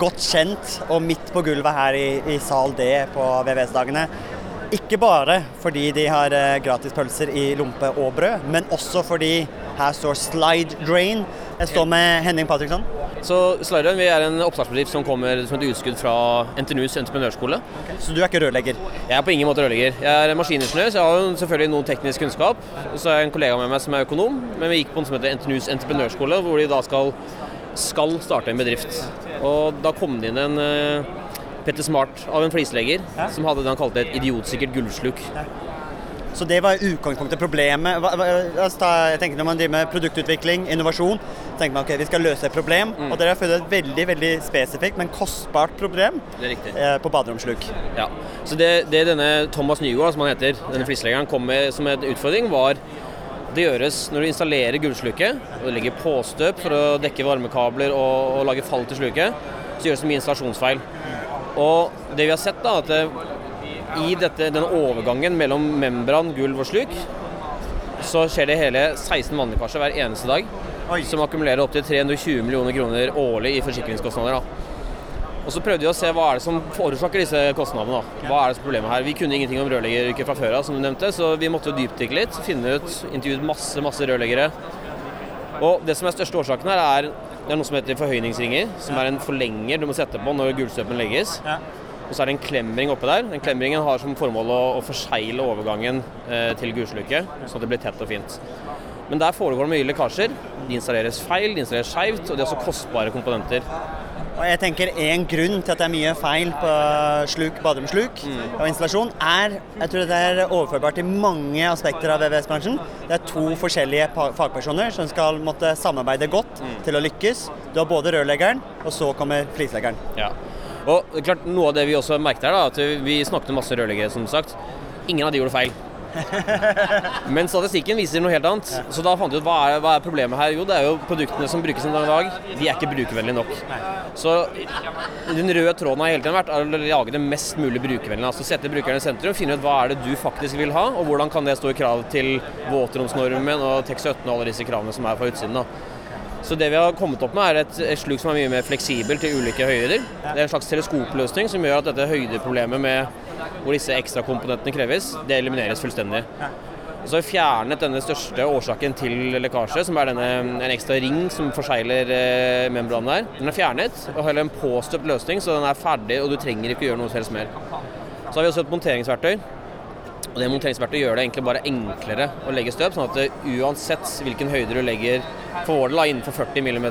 godt kjent og midt på gulvet her i, i sal D på VVS-dagene. Ikke bare fordi de har eh, gratis pølser i lompe og brød, men også fordi her står Slide Drain. Jeg står med Henning Patriksson. Så Slide Drain vi er en oppstartsbedrift som kommer som et utskudd fra NTNUs entreprenørskole. Så du er ikke rørlegger? Jeg er på ingen måte rørlegger. Jeg er maskiningeniør, så jeg har selvfølgelig noe teknisk kunnskap. Så er jeg en kollega med meg som er økonom, men vi gikk på noe som heter NTNUs entreprenørskole, hvor de da skal, skal starte en bedrift. Og da kom det inn en eh, Petter Smart av en flislegger Ja. som hadde det han kalte et idiotsikkert gulvsluk. Så det var utgangspunktet problemet. Ta- Jeg tenker Når man driver med produktutvikling, innovasjon, tenker man ok, vi skal løse et problem. Og dere har funnet et veldig veldig spesifikt, men kostbart problem eh, på baderomsluk. Ja. Så det, det denne Thomas Nygaard, som han heter, denne flisleggeren, kom med som en utfordring, var det gjøres når du installerer gulvsluket, og du legger påstøp for å dekke varmekabler og, og lage fall til sluket, så gjøres det mye installasjonsfeil. Og det vi har sett, da, at det, i dette, denne overgangen mellom membran, gulv og sluk, så skjer det hele 16 vannlekkasjer hver eneste dag, Oi. som akkumulerer opp til 320 millioner kroner årlig i forsikringskostnader. da. Og så prøvde vi å se hva er det som forårsaker disse kostnadene. da. Hva er det som er problemet her? Vi kunne ingenting om rørleggeryrket fra før av, som du nevnte, så vi måtte jo dypdykke litt. Finne ut, intervjuet masse, masse rørleggere. Og det som er største årsaken her, er det er noe som heter forhøyningsringer, som er en forlenger du må sette på når gulvstøpen legges. Ja. Og så er det en klemring oppe der. Den klemringen har som formål å, å forsegle overgangen eh, til gulvsluket, sånn at det blir tett og fint. Men der foregår det mye lekkasjer. De installeres feil, de installeres skeivt, og de er også kostbare komponenter. Og jeg tenker En grunn til at det er mye feil på sluk, baderomsluk og installasjon, er jeg tror det er overførbart til mange aspekter av VVS-bransjen. Det er to forskjellige fagpersoner som skal måtte samarbeide godt til å lykkes. Du har både rørleggeren, og så kommer flisleggeren. Ja. Og klart, Noe av det vi også merket her, da, at vi snakket med masse rørleggere, som sagt. Ingen av de gjorde feil. Men statistikken viser noe helt annet. Så da fant vi ut hva er, hva er problemet her? Jo, det er jo produktene som brukes en dag. De er ikke brukervennlige nok. Så den røde tråden har hele tiden vært å lage det mest mulig brukervennlig. Altså sette brukeren i sentrum, finne ut hva er det du faktisk vil ha, og hvordan kan det stå i krav til våtromsnormen og TEK17 og alle disse kravene som er fra utsiden. da. Så det vi har kommet opp med er et, et sluk som er mye mer fleksibelt til ulike høyder. Det er en slags teleskopløsning som gjør at dette høydeproblemet med hvor disse ekstra komponentene kreves, det elimineres fullstendig. Så har vi fjernet denne største årsaken til lekkasje, som er denne, en ekstra ring som forsegler eh, membranen der. Den er fjernet, og heller en påstøpt løsning, så den er ferdig, og du trenger ikke gjøre noe helst mer. Så har vi også et monteringsverktøy. Og det monteringsverktøyet gjør det egentlig bare enklere å legge støp, sånn at det, uansett hvilken høyde du legger for vår del innenfor 40 mm,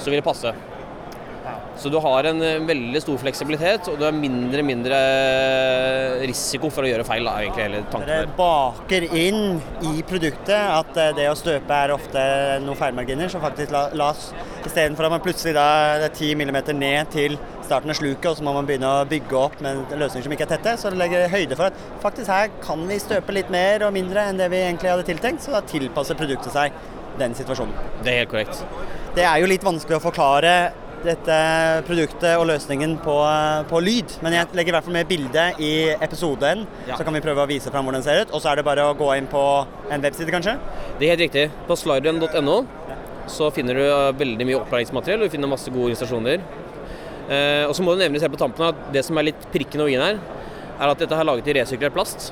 så vil det passe. Så du har en eh, veldig stor fleksibilitet, og du har mindre mindre risiko for å gjøre feil. da, egentlig hele tanken Dere baker inn i produktet at eh, det å støpe er ofte noen feilmarginer som faktisk la, las Istedenfor at man plutselig da det er 10 mm ned til starten av sluket, og så må man begynne å bygge opp med løsninger som ikke er tette, så det legger høyde for at faktisk her kan vi støpe litt mer og mindre enn det vi egentlig hadde tiltenkt, så da tilpasser produktet seg den situasjonen. Det er helt korrekt. Det er jo litt vanskelig å forklare dette produktet og løsningen på, på lyd, men jeg legger i hvert fall med bilde i episoden, Ja. så kan vi prøve å vise fram hvordan det ser ut. Og så er det bare å gå inn på en webside, kanskje. Det er helt riktig. På slideren.no så finner du eh, veldig mye opplæringsmateriell, og du finner masse gode organisasjoner. Eh, og så må det nevnes helt på tampen at det som er litt prikken over i-en her, er at dette er laget i resirkulert plast.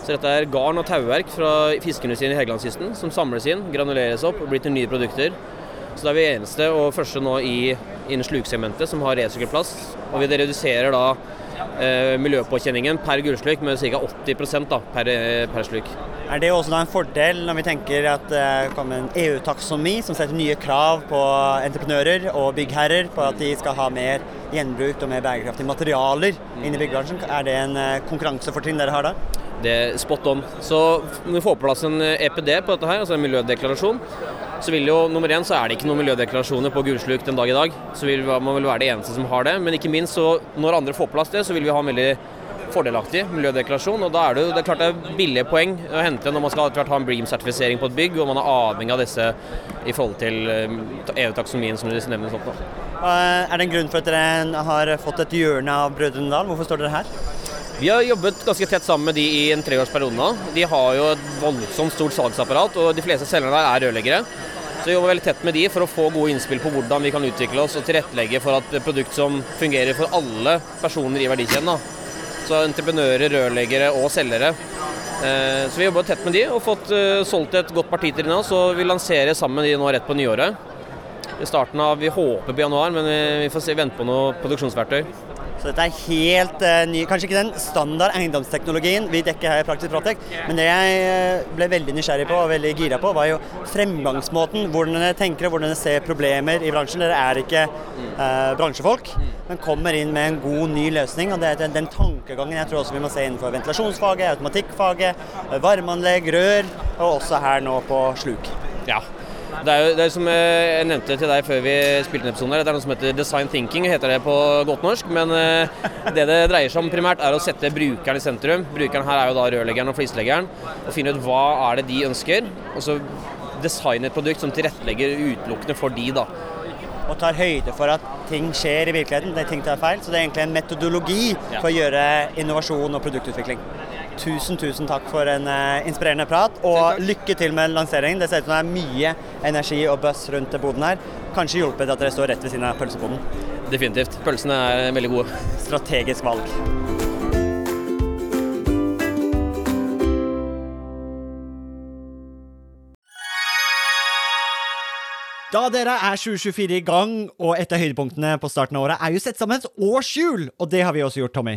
Så dette er garn og tauverk fra fiskeindustrien i Helgelandskysten som samles inn, granuleres opp og blir til nye produkter. Så det er vi eneste og første nå i innen sluksegmentet som har resirkulert. Og vi reduserer da eh, miljøpåkjenningen per gullsluk med ca. 80% da, per, eh, per sluk. Er det også da en fordel når vi tenker at det kommer en EU-taksonomi som setter nye krav på entreprenører og byggherrer på at de skal ha mer gjenbrukt og mer bærekraftige materialer inn i byggebransjen? Er det en eh, konkurransefortrinn dere har da? Det er spot on. Så når vi får på plass en EPD på dette her, altså en miljødeklarasjon, så vil jo nummer én så er det ikke noen miljødeklarasjoner på gulsluk den dag i dag. Så vil man vel være det eneste som har det. Men ikke minst så når andre får på plass det, så vil vi ha en veldig fordelaktig miljødeklarasjon. Og da er det jo det er klart det er billige poeng å hente når man skal etter hvert ha en Bream-sertifisering på et bygg, og man er avhengig av disse i forhold til EU-taksonomien som dere nevner. Sånt, da. Er det en grunn for at dere har fått et hjørne av Brødrene Dal? Hvorfor står dere her? Vi har jobbet ganske tett sammen med de i en treårsperiode nå. De har jo et voldsomt stort salgsapparat, og de fleste selgerne der er rørleggere. Så vi jobber veldig tett med de for å få gode innspill på hvordan vi kan utvikle oss og tilrettelegge for et produkt som fungerer for alle personer i verdikjeden. Så entreprenører, rørleggere og selgere. Eh, så vi jobber tett med de og fått eh, solgt et godt parti til dem nå, så vi lanserer sammen med de nå rett på nyåret. I starten av, Vi håper på januar, men vi får se, vente på noe produksjonsverktøy. Så dette er helt uh, ny, kanskje ikke den standard eiendomsteknologien vi dekker her i Praktisk Protec, men det jeg uh, ble veldig nysgjerrig på og veldig gira på, var jo fremgangsmåten. Hvordan dere tenker og hvordan dere ser problemer i bransjen. Dere er ikke uh, bransjefolk, men kommer inn med en god, ny løsning. og Det er den tankegangen jeg tror også vi må se innenfor ventilasjonsfaget, automatikkfaget, varmeanlegg, rør, og også her nå på sluk. Ja, det er jo det er som jeg nevnte til deg før vi spilte en episode, her, det er noe som heter design thinking, heter det på godt norsk. Men eh, det det dreier seg om primært, er å sette brukeren i sentrum. Brukeren her er jo da rørleggeren og flisleggeren. Og finne ut hva er det de ønsker. Og så designe et produkt som tilrettelegger utelukkende for de, da. Og tar høyde for at ting skjer i virkeligheten, det er ting tar feil. Så det er egentlig en metodologi ja. for å gjøre innovasjon og produktutvikling. Tusen, tusen takk for en uh, inspirerende prat, og lykke til med lanseringen. Det ser ut som det er mye energi og buzz rundt boden her. Kanskje hjulpet at dere står rett ved siden av pølseboden. Definitivt. Pølsene er veldig gode. Strategisk valg. Da dere er 2024 i gang, og et av høydepunktene på starten av året er jo sett sammen et årshjul, og det har vi også gjort, Tommy.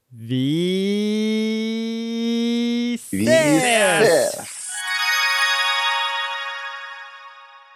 Vi ses! Vi ses!